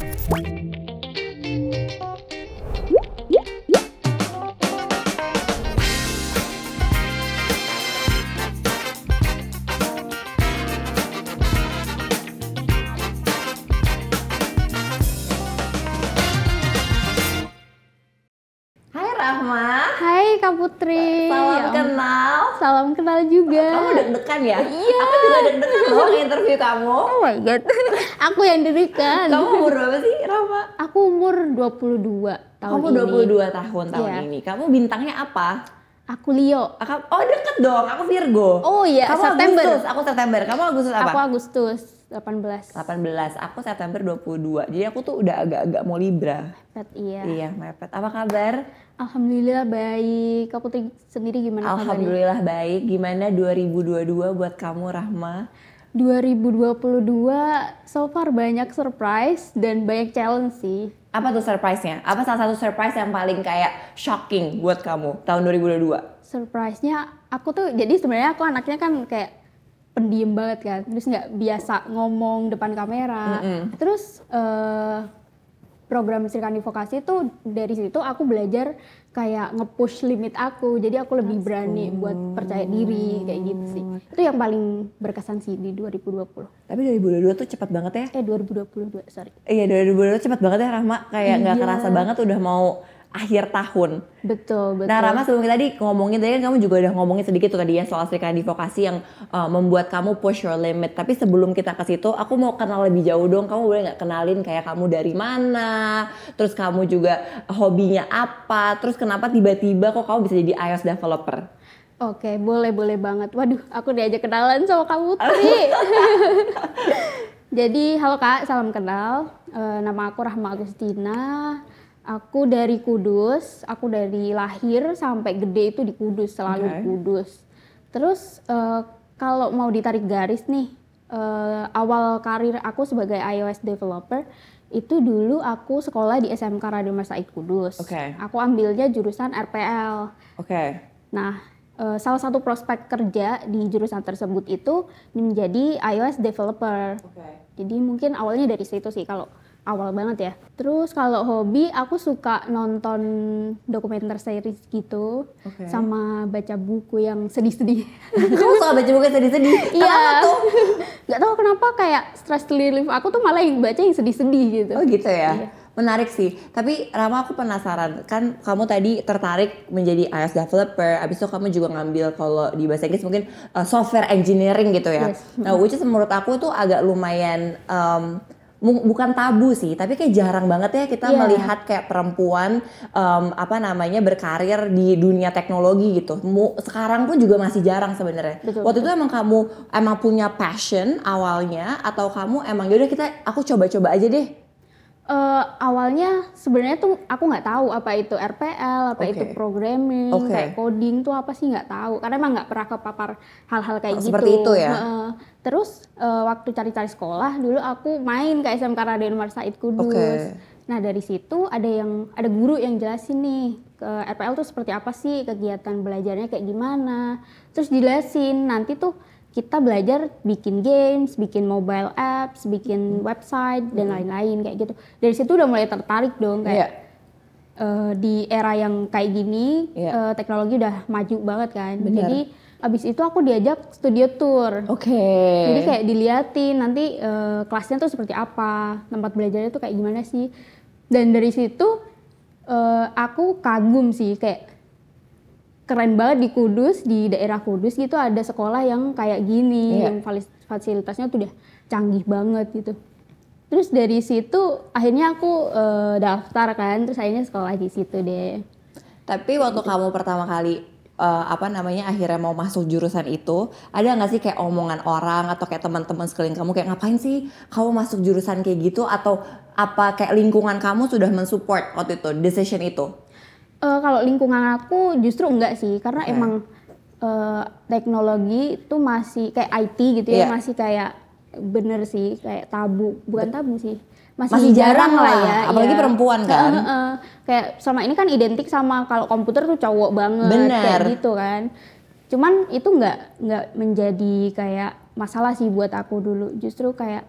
Oh. Deg-degan ya? Iya. Aku juga deg-degan loh interview kamu. Oh my god. Aku yang dirikan. Kamu umur berapa sih Rahma? Aku umur 22 tahun Kamu ini. 22 tahun tahun Iya. ini. Kamu bintangnya apa? Aku Leo. Ah, kamu- Oh deket dong, aku Virgo. Oh iya, Kamu September. Agustus, aku September. Kamu Agustus apa? Aku Agustus 18. 18, aku September 22. Jadi aku tuh udah agak-agak mau Libra. Mepet, iya. Iya, mepet. Apa kabar? Alhamdulillah baik. Kak Putri sendiri gimana kabarnya? Alhamdulillah baik. Gimana 2022 buat kamu Rahma? 2022 so far banyak surprise dan banyak challenge sih. Apa tuh surprise-nya? Apa salah satu surprise yang paling kayak shocking buat kamu tahun 2022? Surprise-nya aku tuh jadi sebenarnya aku anaknya kan kayak pendiam banget kan. Terus nggak biasa ngomong depan kamera. Terus eh, program Srikandi Vokasi tuh dari situ aku belajar kayak nge-push limit aku. Jadi aku lebih berani buat percaya diri kayak gitu sih. Itu yang paling berkesan sih di 2020. Tapi 2022 tuh cepat banget ya. Eh 2022, sorry. Iya 2022 cepat banget ya Rahma. Kayak nggak Iya. kerasa banget udah mau akhir tahun. Betul, betul. Nah Rama sebelum kita tadi ngomongin tadi kan kamu juga udah ngomongin sedikit tuh tadi ya soal Sri Kandi Vokasi yang uh, membuat kamu push your limit. Tapi sebelum kita ke situ, aku mau kenal lebih jauh dong. Kamu boleh nggak kenalin kayak kamu dari mana? Terus kamu juga hobinya apa? Terus kenapa tiba-tiba kok kamu bisa jadi iOS developer? Oke, boleh boleh banget. Waduh, aku diajak kenalan sama Kak Putri. Jadi, halo Kak, salam kenal. Eh, nama aku Rahma Agustina. Aku dari Kudus. Aku dari lahir sampai gede itu di Kudus, selalu di Kudus. Terus eh, kalau mau ditarik garis nih, eh, awal karir aku sebagai iOS developer itu dulu aku sekolah di SMK Mas Said Kudus. Oke. Aku ambilnya jurusan RPL. Oke. Nah, eh, salah satu prospek kerja di jurusan tersebut itu menjadi iOS developer. Oke. Jadi mungkin awalnya dari situ sih kalau awal banget ya. Terus kalau hobi aku suka nonton dokumenter series gitu Oke. sama baca buku yang sedih-sedih. kamu suka baca buku sedih-sedih? Iya. Gak tahu kenapa kayak stress relief aku tuh malah yang baca yang sedih-sedih gitu. Oh gitu ya. Iya. Menarik sih. Tapi Rama aku penasaran. Kan kamu tadi tertarik menjadi iOS developer. Abis itu kamu juga ngambil kalau di bahasa Inggris mungkin uh, software engineering gitu ya. Yes. Nah, which is menurut aku tuh agak lumayan um, bukan tabu sih, tapi kayak jarang banget ya kita Iya. melihat kayak perempuan um, apa namanya berkarir di dunia teknologi gitu. Mu- sekarang pun juga masih jarang sebenarnya. Betul, Waktu itu emang kamu emang punya passion awalnya atau kamu emang yaudah kita aku coba-coba aja deh Eh, awalnya sebenarnya tuh aku nggak tahu apa itu RPL, apa Oke. itu programming, Oke. kayak coding tuh apa sih nggak tahu. Karena emang nggak pernah kepapar hal-hal kayak Oh, gitu. seperti itu ya? Heeh. Terus eh, waktu cari-cari sekolah dulu aku main ke SMK Raden Umar Said Kudus. Oke. Nah dari situ ada yang ada guru yang jelasin nih ke RPL tuh seperti apa sih kegiatan belajarnya kayak gimana. Terus jelasin nanti tuh kita belajar bikin games, bikin mobile apps, bikin website dan lain-lain kayak gitu. Dari situ udah mulai tertarik dong kayak Iya. eh, di era yang kayak gini Iya. eh, teknologi udah maju banget kan. Benar. Jadi abis itu aku diajak studio tour. Oke. Jadi kayak diliatin nanti eh, kelasnya tuh seperti apa, tempat belajarnya tuh kayak gimana sih. Dan dari situ eh, aku kagum sih kayak keren banget di Kudus, di daerah Kudus gitu ada sekolah yang kayak gini, Iya. yang fasilitasnya tuh udah canggih banget gitu. Terus dari situ akhirnya aku eh, daftar kan, terus akhirnya sekolah di situ deh. Tapi waktu kamu pertama kali eh, apa namanya akhirnya mau masuk jurusan itu, ada nggak sih kayak omongan orang atau kayak teman-teman sekeliling kamu kayak ngapain sih kamu masuk jurusan kayak gitu atau apa kayak lingkungan kamu sudah mensupport waktu itu decision itu? Eh, kalau lingkungan aku justru enggak sih, karena Oke. emang eh, teknologi itu masih kayak IT gitu ya, Iya. masih kayak bener sih kayak tabu, bukan tabu sih, masih, Masih jarang lah, ya, apalagi iya. perempuan kan. Heeh, heeh. Kayak sama ini kan identik sama kalau komputer tuh cowok banget, Bener. kayak gitu kan. Cuman itu nggak nggak menjadi kayak masalah sih buat aku dulu, justru kayak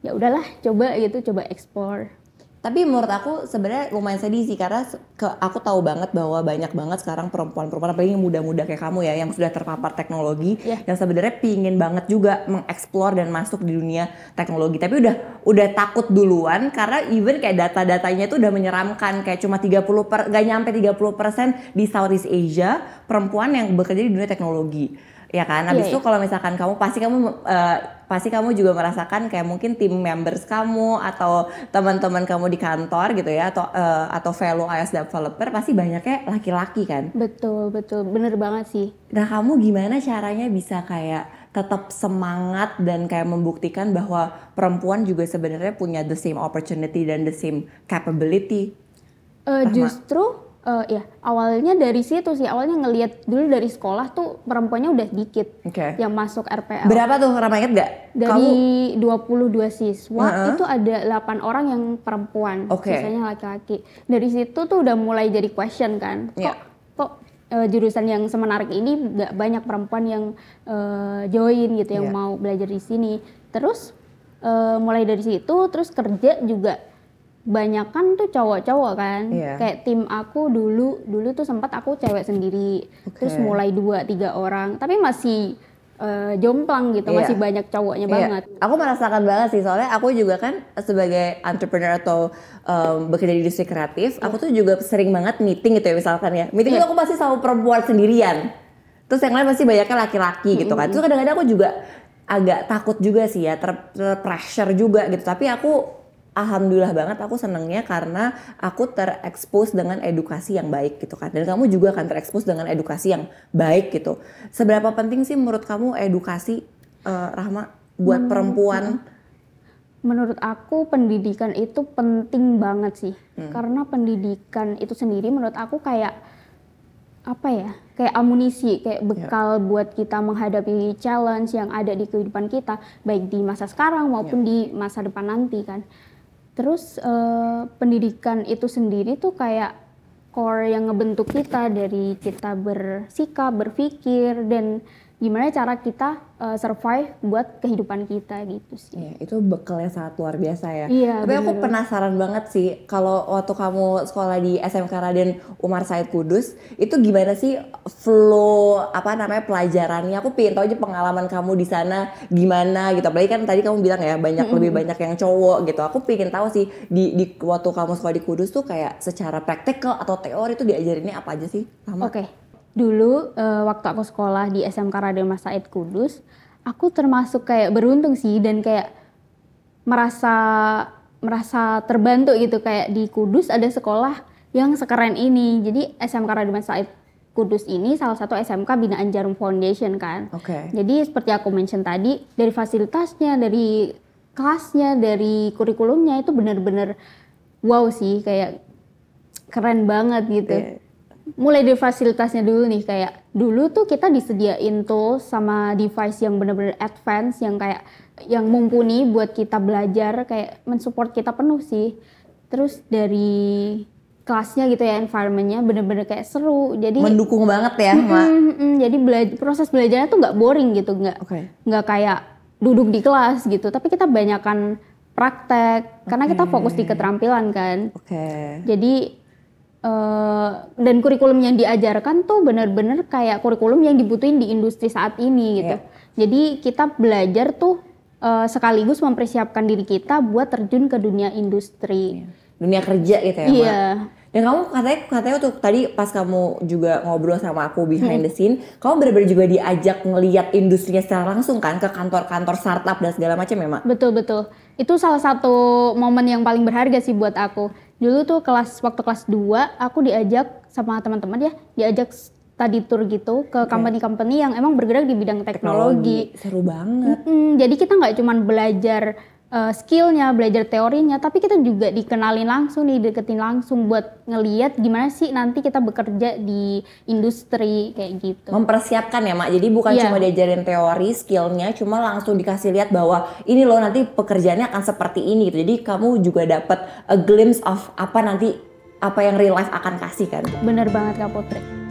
ya udahlah coba gitu coba explore Tapi menurut aku sebenarnya lumayan sedih sih karena ke, aku tahu banget bahwa banyak banget sekarang perempuan-perempuan apalagi yang muda-muda kayak kamu ya yang sudah terpapar teknologi Iya. yang sebenarnya pingin banget juga mengeksplor dan masuk di dunia teknologi. Tapi udah udah takut duluan karena even kayak data-datanya itu udah menyeramkan kayak cuma 30 per gak nyampe 30% di Southeast Asia perempuan yang bekerja di dunia teknologi. Ya kan? Habis Iya, itu kalau misalkan kamu pasti kamu eh, pasti kamu juga merasakan kayak mungkin tim members kamu atau teman-teman kamu di kantor gitu ya atau eh, atau fellow iOS developer pasti banyaknya laki-laki kan. betul betul bener banget sih Nah kamu gimana caranya bisa kayak tetap semangat dan kayak membuktikan bahwa perempuan juga sebenarnya punya the same opportunity dan the same capability. Eh, justru eh, ya awalnya dari situ sih awalnya ngelihat dulu dari sekolah tuh perempuannya udah dikit Oke. yang masuk RPL Berapa tuh Rama inget gak? dari 22 siswa Heeh. itu ada 8 orang yang perempuan Oke. sisanya laki-laki dari situ tuh udah mulai jadi question kan kok Iya. kok eh, jurusan yang semenarik ini nggak banyak perempuan yang eh, join gitu yang Iya. mau belajar di sini terus eh, mulai dari situ terus kerja juga banyak kan tuh cowok-cowok kan Iya. kayak tim aku dulu dulu tuh sempat aku cewek sendiri Oke. terus mulai dua tiga orang tapi masih eh, jomplang gitu Iya. masih banyak cowoknya Iya, banget Aku merasakan banget sih soalnya aku juga kan sebagai entrepreneur atau um, bekerja di industri kreatif, aku tuh juga sering banget meeting gitu ya misalkan ya. Meeting Iya. itu aku pasti sama perempuan sendirian. Terus yang lain pasti banyaknya laki-laki gitu kan. Terus kadang-kadang aku juga agak takut juga sih ya, ter, pressure juga gitu. Tapi aku alhamdulillah banget aku senengnya karena aku terekspos dengan edukasi yang baik gitu kan. Dan kamu juga akan terekspos dengan edukasi yang baik gitu. Seberapa penting sih menurut kamu edukasi eh, Rahma buat perempuan? Menurut aku pendidikan itu penting banget sih. Hmm. Karena pendidikan itu sendiri menurut aku kayak apa ya? Kayak amunisi, Ya. kayak bekal buat kita menghadapi challenge yang ada di kehidupan kita, baik di masa sekarang maupun Ya. di masa depan nanti kan. Terus eh, pendidikan itu sendiri tuh kayak core yang ngebentuk kita dari kita bersikap, berpikir dan gimana cara kita eh, survive buat kehidupan kita gitu sih. Iya, itu bekalnya sangat luar biasa ya. Iya, Tapi aku bener. penasaran banget sih kalau waktu kamu sekolah di SMK Raden Umar Said Kudus, itu gimana sih flow apa namanya pelajarannya? Aku pengen tahu aja pengalaman kamu di sana gimana gitu. Apalagi kan tadi kamu bilang ya banyak lebih banyak yang cowok gitu. Aku pengen tahu sih di, di waktu kamu sekolah di Kudus tuh kayak secara praktikal atau teori itu diajarinnya apa aja sih? Oke, dulu eh, waktu aku sekolah di SMK Raden Mas Said Kudus, aku termasuk kayak beruntung sih dan kayak merasa merasa terbantu gitu kayak di Kudus ada sekolah yang sekeren ini. Jadi SMK Raden Mas Said Kudus ini salah satu SMK binaan Jarum Foundation kan. Oke. Jadi seperti aku mention tadi, dari fasilitasnya, dari kelasnya, dari kurikulumnya itu benar-benar wow sih, kayak keren banget gitu. Iya. Mulai dari fasilitasnya dulu nih, kayak dulu tuh kita disediain tools sama device yang benar-benar advance, yang kayak yang mumpuni buat kita belajar, kayak mensupport kita penuh sih. Terus dari kelasnya gitu ya, environmentnya bener-bener kayak seru. Jadi Mendukung banget ya, Mak. Mm, mm, mm. jadi bela- proses belajarnya tuh nggak boring gitu, nggak Oke. nggak kayak duduk di kelas gitu. Tapi kita banyakan praktek karena kita fokus di keterampilan kan. Oke. Jadi eh, dan kurikulum yang diajarkan tuh bener-bener kayak kurikulum yang dibutuhin di industri saat ini gitu. Jadi kita belajar tuh eh, sekaligus mempersiapkan diri kita buat terjun ke dunia industri. Dunia kerja gitu ya. Iya. Dan kamu katanya katanya tuh tadi pas kamu juga ngobrol sama aku behind the scene, kamu benar-benar juga diajak ngelihat industrinya secara langsung kan ke kantor-kantor startup dan segala macam ya, Mak? Betul betul. Itu salah satu momen yang paling berharga sih buat aku. Dulu tuh kelas waktu kelas 2 aku diajak sama teman-teman ya, diajak study tour gitu ke company-company yang emang bergerak di bidang teknologi. Seru banget. Mm-mm, jadi kita nggak cuman belajar uh, skillnya, belajar teorinya, tapi kita juga dikenalin langsung nih, deketin langsung buat ngeliat gimana sih nanti kita bekerja di industri kayak gitu. Mempersiapkan ya, Mak. Jadi bukan Iya. cuma diajarin teori, skillnya, cuma langsung dikasih lihat bahwa ini loh nanti pekerjaannya akan seperti ini gitu. Jadi kamu juga dapat a glimpse of apa nanti apa yang real life akan kasih kan. Bener banget Kak Putri.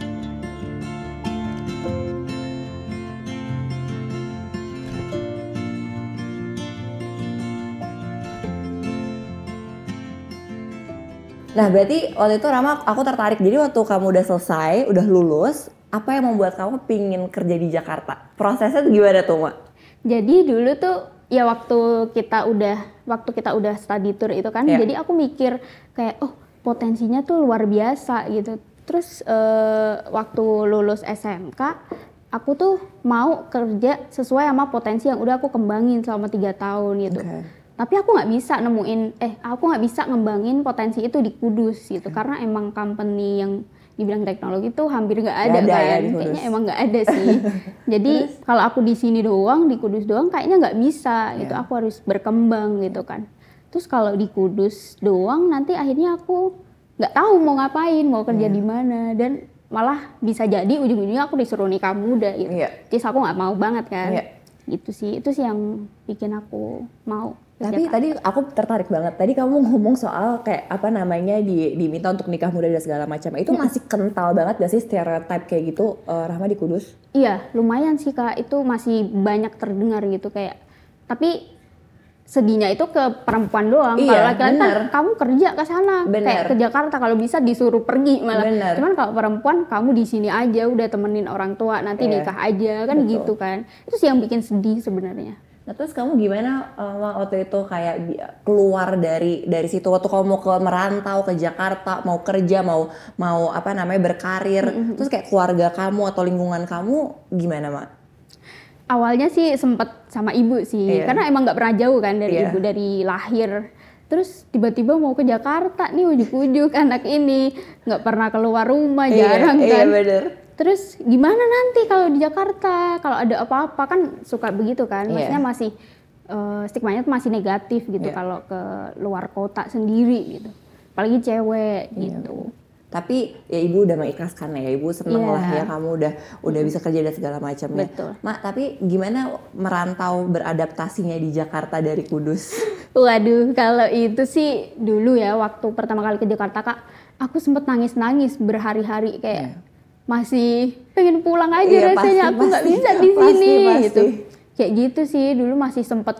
Nah berarti waktu itu Rama aku tertarik. Jadi waktu kamu udah selesai, udah lulus, apa yang membuat kamu pingin kerja di Jakarta? Prosesnya tuh gimana tuh Mak? Jadi dulu tuh ya waktu kita udah waktu kita udah study tour itu kan, Iya. jadi aku mikir kayak oh potensinya tuh luar biasa gitu. Terus eh, waktu lulus SMK, aku tuh mau kerja sesuai sama potensi yang udah aku kembangin selama tiga tahun gitu. Oke. Tapi aku nggak bisa nemuin, eh aku nggak bisa ngembangin potensi itu di Kudus gitu, karena emang company yang di bidang teknologi itu hampir nggak ada, ada ya kan, di Kudus. kayaknya emang nggak ada sih. Jadi kalau aku di sini doang, di Kudus doang, kayaknya nggak bisa gitu. Iya. Aku harus berkembang gitu kan. Terus kalau di Kudus doang, nanti akhirnya aku nggak tahu mau ngapain, mau kerja Iya. di mana dan malah bisa jadi ujung-ujungnya aku disuruh nikah muda gitu. Iya. Terus aku nggak mau banget kan. Iya. Gitu sih, itu sih yang bikin aku mau. Tapi Jakarta. tadi aku tertarik banget. Tadi kamu ngomong soal kayak apa namanya di diminta untuk nikah muda dan segala macam. Itu masih kental banget gak sih stereotype kayak gitu eh, Rahma di Kudus? Iya, lumayan sih kak. Itu masih banyak terdengar gitu kayak. Tapi sedihnya itu ke perempuan doang. Iya, kalau laki-laki kan kamu kerja ke sana, Bener. kayak ke Jakarta. Kalau bisa disuruh pergi malah. Bener. Cuman kalau perempuan kamu di sini aja, udah temenin orang tua, nanti Iya, nikah aja kan betul. gitu kan. Itu sih yang bikin sedih sebenarnya. Nah terus kamu gimana Ma, waktu itu kayak keluar dari dari situ waktu kamu mau ke merantau ke Jakarta mau kerja mau mau apa namanya berkarir terus kayak keluarga kamu atau lingkungan kamu gimana mak? Awalnya sih sempet sama ibu sih, Iya. karena emang nggak pernah jauh kan dari Iya. ibu dari lahir. Terus tiba-tiba mau ke Jakarta nih ujuk-ujuk anak ini nggak pernah keluar rumah jarang iya, kan. Iya bener. Terus gimana nanti kalau di Jakarta? Kalau ada apa-apa kan suka begitu kan? Iya. Maksudnya masih eh, stigmanya tuh masih negatif gitu Iya. kalau ke luar kota sendiri gitu. Apalagi cewek Iya. gitu. Tapi ya ibu udah mengikhlaskan ya, ibu seneng Iya. lah ya kamu udah udah bisa kerja dan segala macamnya. Betul. Mak, tapi gimana merantau beradaptasinya di Jakarta dari Kudus? Waduh, kalau itu sih dulu ya waktu pertama kali ke Jakarta kak, aku sempet nangis-nangis berhari-hari kayak masih pengen pulang aja Iya, rasanya pasti, aku nggak bisa di Pasti, sini pasti. gitu. Kayak gitu sih dulu masih sempet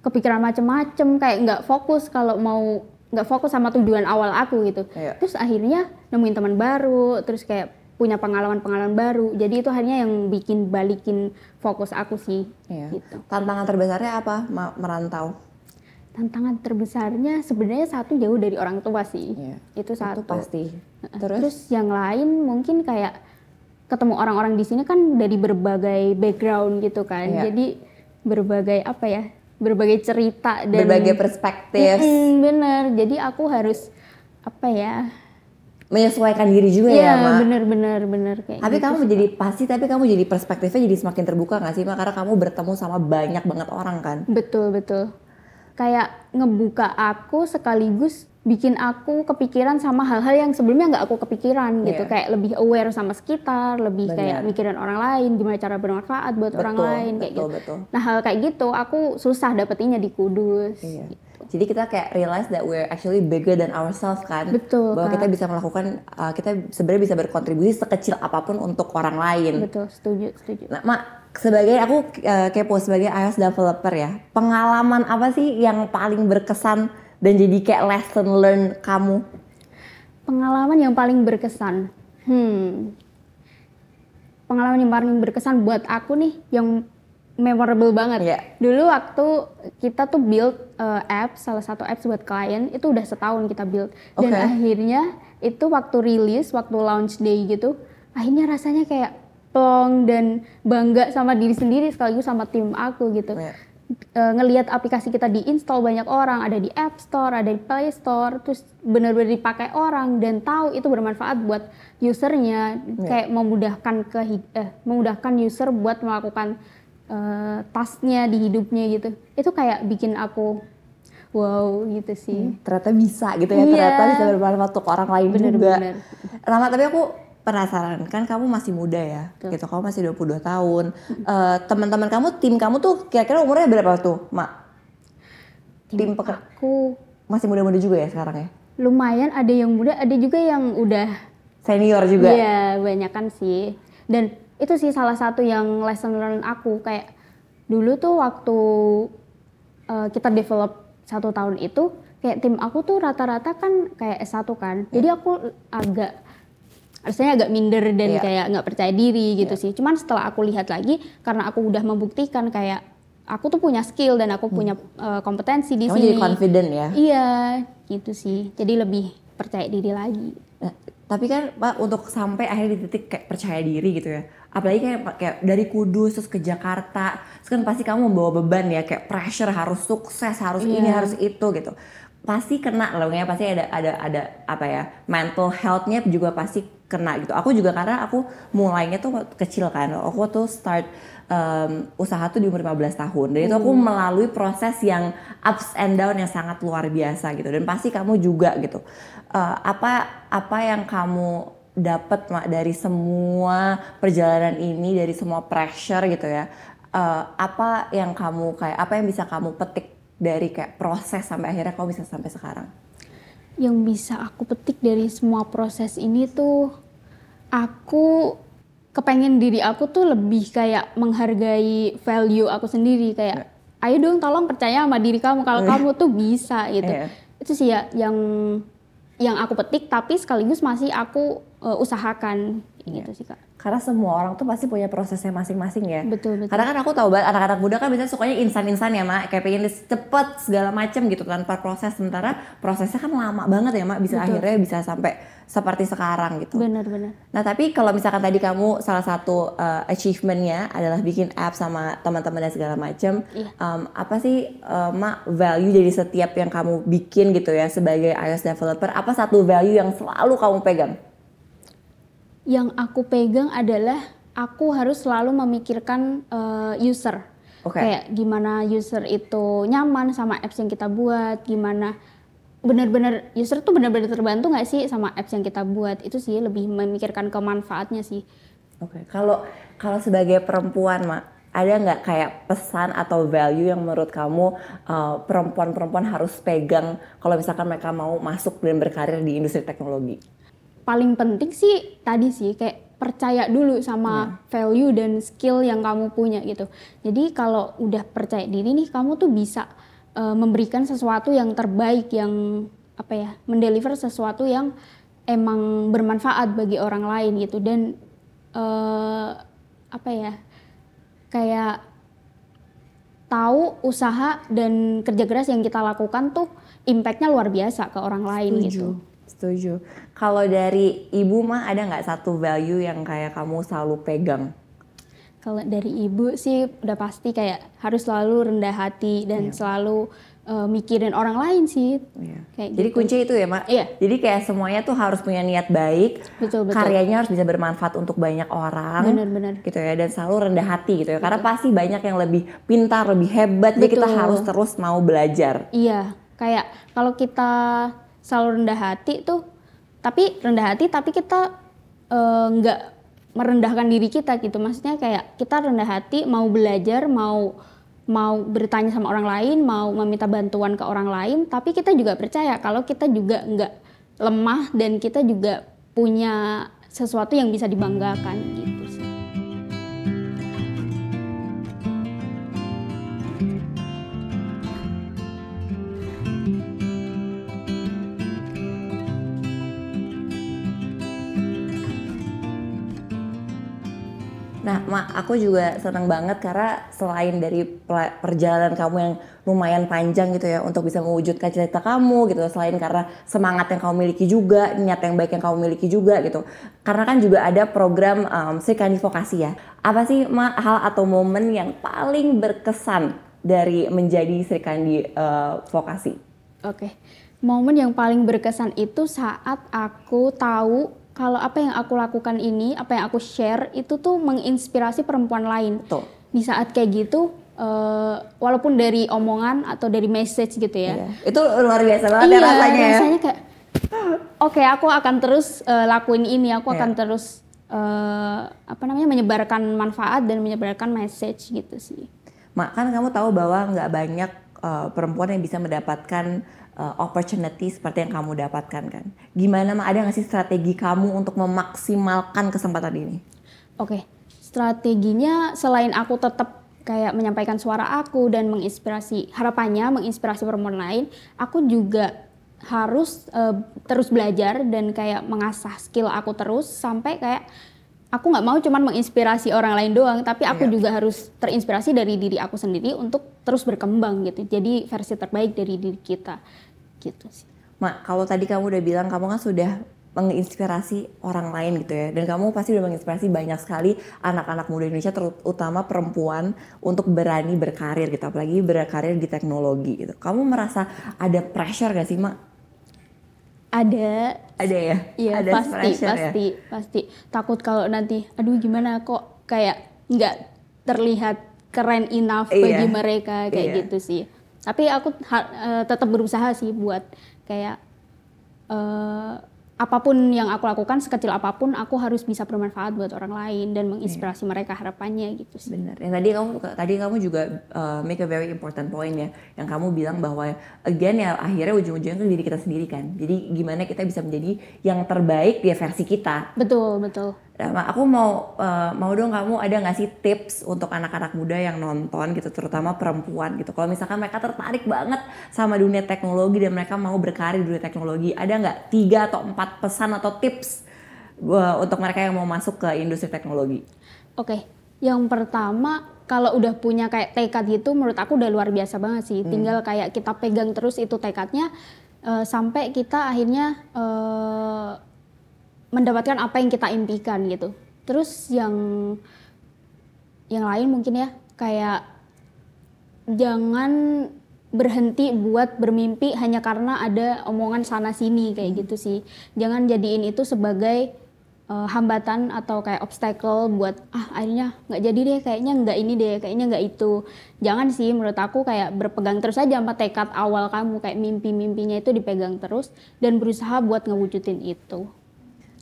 kepikiran macem-macem kayak nggak fokus kalau mau nggak fokus sama tujuan awal aku gitu. Iya. Terus akhirnya nemuin teman baru, terus kayak punya pengalaman-pengalaman baru. Jadi itu akhirnya yang bikin balikin fokus aku sih. Iya. Gitu. Tantangan terbesarnya apa merantau? Tantangan terbesarnya sebenarnya satu jauh dari orang tua sih. Iya. Itu satu. Itu pasti. Terus? Terus? yang lain mungkin kayak ketemu orang-orang di sini kan dari berbagai background gitu kan. Iya. Jadi berbagai apa ya? Berbagai cerita dan berbagai perspektif, Mm, bener. Jadi aku harus apa ya? menyesuaikan diri juga ya, Iya, Mak. bener bener bener kayak Tapi gitu kamu sih. menjadi pasti, tapi kamu jadi perspektifnya jadi semakin terbuka nggak sih, Mak? Karena kamu bertemu sama banyak banget orang kan. Betul, betul. Kayak ngebuka aku sekaligus bikin aku kepikiran sama hal-hal yang sebelumnya nggak aku kepikiran gitu. Iya. Kayak lebih aware sama sekitar, lebih kayak Benar. mikirin orang lain, gimana cara bermanfaat buat orang Betul, lain kayak betul, gitu. betul. Nah, hal kayak gitu aku susah dapetinnya di Kudus. Iya. Jadi kita kayak realize that we're actually bigger than ourselves kan. Betul, Bahwa Kak. kita bisa melakukan, uh, kita sebenarnya bisa berkontribusi sekecil apa pun untuk orang lain. Betul, setuju, setuju. Nah, Mak, sebagai aku uh, kepo sebagai iOS developer ya, pengalaman apa sih yang paling berkesan dan jadi kayak lesson learn kamu? Pengalaman yang paling berkesan. Hmm. Pengalaman yang paling berkesan buat aku nih yang memorable banget. Iya. Dulu waktu kita tuh build uh, apps, salah satu apps buat klien, itu udah setahun kita build. Dan Oke. akhirnya itu waktu rilis, waktu launch day gitu, akhirnya rasanya kayak plong dan bangga sama diri sendiri sekaligus sama tim aku gitu. Iya. Eh, ngelihat aplikasi kita diinstal banyak orang, ada di App Store, ada di Play Store, terus benar-benar dipakai orang dan tahu itu bermanfaat buat usernya, kayak memudahkan ke eh, memudahkan user buat melakukan eh, tasknya di hidupnya gitu. Itu kayak bikin aku wow gitu sih. Ternyata bisa gitu ya, Iya. ternyata bisa bermanfaat untuk orang lain Bener, juga. bener. Rama, tapi aku penasaran, kan kamu masih muda ya, gitu, kamu masih 22 tahun. Eh, Teman-teman kamu, tim kamu tuh kira-kira umurnya berapa tuh, Mak? Tim peker- Aku masih muda-muda juga ya sekarang ya? lumayan ada yang muda, ada juga yang udah Senior juga? Iya, banyak kan sih. Dan itu sih salah satu yang lesson learn aku kayak dulu tuh waktu uh, kita develop satu tahun itu kayak tim aku tuh rata-rata kan kayak S1 kan. Jadi aku agak rasanya agak minder dan Iya. kayak nggak percaya diri gitu sih. Cuman setelah aku lihat lagi karena aku udah membuktikan kayak aku tuh punya skill dan aku punya uh, kompetensi di Kamu sini. jadi confident ya. Iya, gitu sih. Jadi lebih percaya diri lagi. Nah, tapi kan Pak untuk sampai akhirnya di titik kayak percaya diri gitu ya. Apalagi kayak kayak dari Kudus terus ke Jakarta, terus kan pasti kamu membawa beban ya kayak pressure harus sukses, harus ini, Iya. harus itu gitu. Pasti kena loh ya, pasti ada ada ada apa ya? mental health-nya juga pasti kena gitu. Aku juga karena aku mulainya tuh kecil kan. Aku tuh start um, usaha tuh di umur 15 tahun. Dan itu aku melalui proses yang ups and down yang sangat luar biasa gitu. Dan pasti kamu juga gitu. Uh, apa apa yang kamu dapat Mak, dari semua perjalanan ini, dari semua pressure gitu ya. Uh, apa yang kamu kayak apa yang bisa kamu petik dari kayak proses sampai akhirnya kamu bisa sampai sekarang? Yang bisa aku petik dari semua proses ini tuh aku kepengen diri aku tuh lebih kayak menghargai value aku sendiri kayak ayo dong tolong percaya sama diri kamu kalau kamu tuh bisa gitu. Iya. Itu sih ya yang yang aku petik tapi sekaligus masih aku uh, usahakan gitu sih Kak. Karena semua orang tuh pasti punya prosesnya masing-masing ya. Betul, betul. Karena kan aku tahu banget anak-anak muda kan biasanya sukanya instan-instan ya mak, kayak pengen cepet segala macem gitu tanpa proses. Sementara prosesnya kan lama banget ya mak, bisa akhirnya bisa sampai seperti sekarang gitu. Benar-benar. Nah tapi kalau misalkan tadi kamu salah satu uh, achievementnya adalah bikin app sama teman-teman dan segala macem, Iya. um, apa sih uh, mak value dari setiap yang kamu bikin gitu ya sebagai iOS developer? Apa satu value yang selalu kamu pegang? Yang aku pegang adalah aku harus selalu memikirkan uh, user. Oke. Kayak gimana user itu nyaman sama apps yang kita buat, gimana benar-benar user tuh benar-benar terbantu nggak sih sama apps yang kita buat. Itu sih lebih memikirkan kemanfaatnya sih. Oke, kalau kalau sebagai perempuan, mak, ada nggak kayak pesan atau value yang menurut kamu uh, perempuan-perempuan harus pegang kalau misalkan mereka mau masuk dan berkarir di industri teknologi? Paling penting sih tadi sih kayak percaya dulu sama value dan skill yang kamu punya gitu. Jadi kalau udah percaya diri nih kamu tuh bisa uh, memberikan sesuatu yang terbaik yang apa ya, mendeliver sesuatu yang emang bermanfaat bagi orang lain gitu dan eh apa ya? Kayak tahu usaha dan kerja keras yang kita lakukan tuh impactnya luar biasa ke orang lain gitu. Setuju. Kalau dari ibu mah ada nggak satu value yang kayak kamu selalu pegang? Kalau dari ibu sih udah pasti kayak harus selalu rendah hati dan selalu eh, mikirin orang lain sih. Iya. Kayak Jadi gitu. kunci itu ya mak. Iya. Jadi kayak semuanya tuh harus punya niat baik. Betul, betul. Karyanya harus bisa bermanfaat untuk banyak orang. Benar-benar. Gitu ya dan selalu rendah hati gitu ya. Karena pasti banyak yang lebih pintar, lebih hebat. Jadi kita Betul. harus terus mau belajar. Iya, kayak kalau kita selalu rendah hati tuh, tapi rendah hati tapi kita eh, nggak merendahkan diri kita gitu. Maksudnya kayak kita rendah hati mau belajar, mau mau bertanya sama orang lain, mau meminta bantuan ke orang lain, tapi kita juga percaya kalau kita juga nggak lemah dan kita juga punya sesuatu yang bisa dibanggakan gitu Nah, Mak, aku juga senang banget karena selain dari perjalanan kamu yang lumayan panjang gitu ya untuk bisa mewujudkan cita-cita kamu gitu, selain karena semangat yang kamu miliki juga, niat yang baik yang kamu miliki juga gitu. Karena kan juga ada program um, Vokasi ya. Apa sih Mak hal atau momen yang paling berkesan dari menjadi Sri Kandi uh, Vokasi? Oke, momen yang paling berkesan itu saat aku tahu kalau apa yang aku lakukan ini, apa yang aku share itu tuh menginspirasi perempuan lain. Betul. Di saat kayak gitu, eh, walaupun dari omongan atau dari message gitu ya. Iya. Itu luar biasa banget ya rasanya ya. rasanya kayak, oke aku akan terus eh, lakuin ini, aku akan Iya. terus eh, apa namanya menyebarkan manfaat dan menyebarkan message gitu sih. Mak, kan kamu tahu bahwa nggak banyak uh, perempuan yang bisa mendapatkan uh, opportunity seperti yang kamu dapatkan kan. Gimana ada nggak sih strategi kamu untuk memaksimalkan kesempatan ini? Oke, strateginya selain aku tetap kayak menyampaikan suara aku dan menginspirasi harapannya menginspirasi perempuan lain aku juga harus eh, terus belajar dan kayak mengasah skill aku terus sampai kayak aku nggak mau cuman menginspirasi orang lain doang tapi aku Iya. juga harus terinspirasi dari diri aku sendiri untuk terus berkembang gitu jadi versi terbaik dari diri kita gitu sih. Mak, kalau tadi kamu udah bilang kamu kan sudah menginspirasi orang lain gitu ya. Dan kamu pasti udah menginspirasi banyak sekali anak-anak muda Indonesia terutama perempuan untuk berani berkarir gitu. Apalagi berkarir di teknologi gitu. Kamu merasa ada pressure gak sih mak ada. Ada ya? Iya ada pasti pressure ya? pasti pasti. Takut kalau nanti aduh gimana kok kayak nggak terlihat keren enough Iya. bagi mereka kayak Iya. gitu sih tapi aku ha- eh, tetap berusaha sih buat kayak eh, apa pun yang aku lakukan sekecil apa pun aku harus bisa bermanfaat buat orang lain dan menginspirasi Iya. mereka harapannya gitu sih Benar. Yang tadi kamu tadi kamu juga uh, make a very important point ya. Yang kamu bilang bahwa again ya akhirnya ujung-ujungnya itu diri kita sendiri kan. Jadi gimana kita bisa menjadi yang terbaik di versi kita. betul betul aku mau uh, mau dong kamu ada nggak sih tips untuk anak-anak muda yang nonton gitu, terutama perempuan gitu. Kalau misalkan mereka tertarik banget sama dunia teknologi dan mereka mau berkarir di dunia teknologi, ada nggak tiga atau empat pesan atau tips uh, untuk mereka yang mau masuk ke industri teknologi? Oke, yang pertama kalau udah punya kayak tekad gitu, menurut aku udah luar biasa banget sih. Tinggal kayak kita pegang terus itu tekadnya eh, sampai kita akhirnya eh, mendapatkan apa yang kita impikan gitu. Terus yang yang lain mungkin ya kayak jangan berhenti buat bermimpi hanya karena ada omongan sana sini kayak gitu sih. Jangan jadiin itu sebagai uh, hambatan atau kayak obstacle buat ah akhirnya nggak jadi deh kayaknya nggak ini deh kayaknya nggak itu. Jangan sih menurut aku kayak berpegang terus aja sama tekad awal kamu kayak mimpi-mimpinya itu dipegang terus dan berusaha buat ngewujudin itu.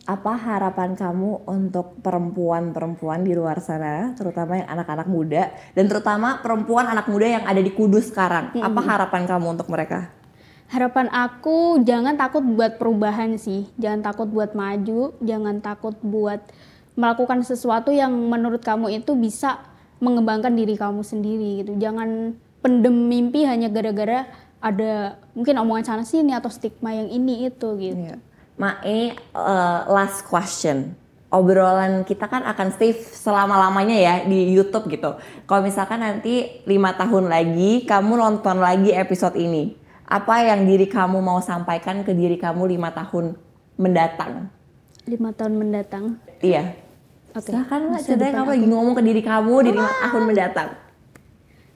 Apa harapan kamu untuk perempuan-perempuan di luar sana, terutama yang anak-anak muda dan terutama perempuan anak muda yang ada di Kudus sekarang? Apa harapan kamu untuk mereka? Harapan aku jangan takut buat perubahan sih, jangan takut buat maju, jangan takut buat melakukan sesuatu yang menurut kamu itu bisa mengembangkan diri kamu sendiri gitu. Jangan pendem mimpi hanya gara-gara ada mungkin omongan sana sini atau stigma yang ini itu gitu. Iya. Ma, ini uh, last question. Obrolan kita kan akan stay selama-lamanya ya di YouTube gitu. Kalau misalkan nanti lima tahun lagi kamu nonton lagi episode ini, apa yang diri kamu mau sampaikan ke diri kamu lima tahun mendatang? Lima tahun mendatang. Iya. Oke. Silahkan lah, ceritanya kamu lagi ngomong ke diri kamu di lima tahun mendatang.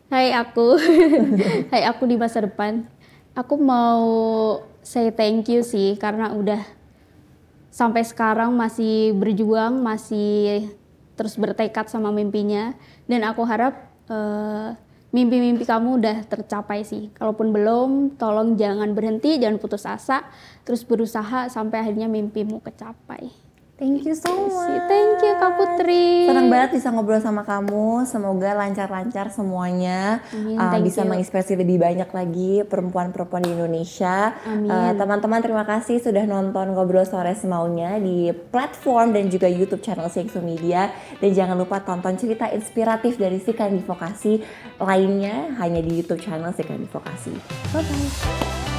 Hai aku, hai aku di masa depan. Aku mau say thank you sih karena udah sampai sekarang masih berjuang, masih terus bertekad sama mimpinya dan aku harap eh, mimpi-mimpi kamu udah tercapai sih. Kalaupun belum, tolong jangan berhenti, jangan putus asa, terus berusaha sampai akhirnya mimpimu kecapai. Thank you so much. Thank you Kak Putri. Senang banget bisa ngobrol sama kamu. Semoga lancar-lancar semuanya. Amin, Uh, bisa you. menginspirasi lebih banyak lagi perempuan-perempuan di Indonesia. Amin. Uh, Teman-teman terima kasih sudah nonton Ngobrol Sore Semaunya di platform dan juga YouTube channel Singsu Media. Dan jangan lupa tonton cerita inspiratif dari Sikan Vokasi lainnya hanya di YouTube channel Sikan Vokasi. Bye-bye.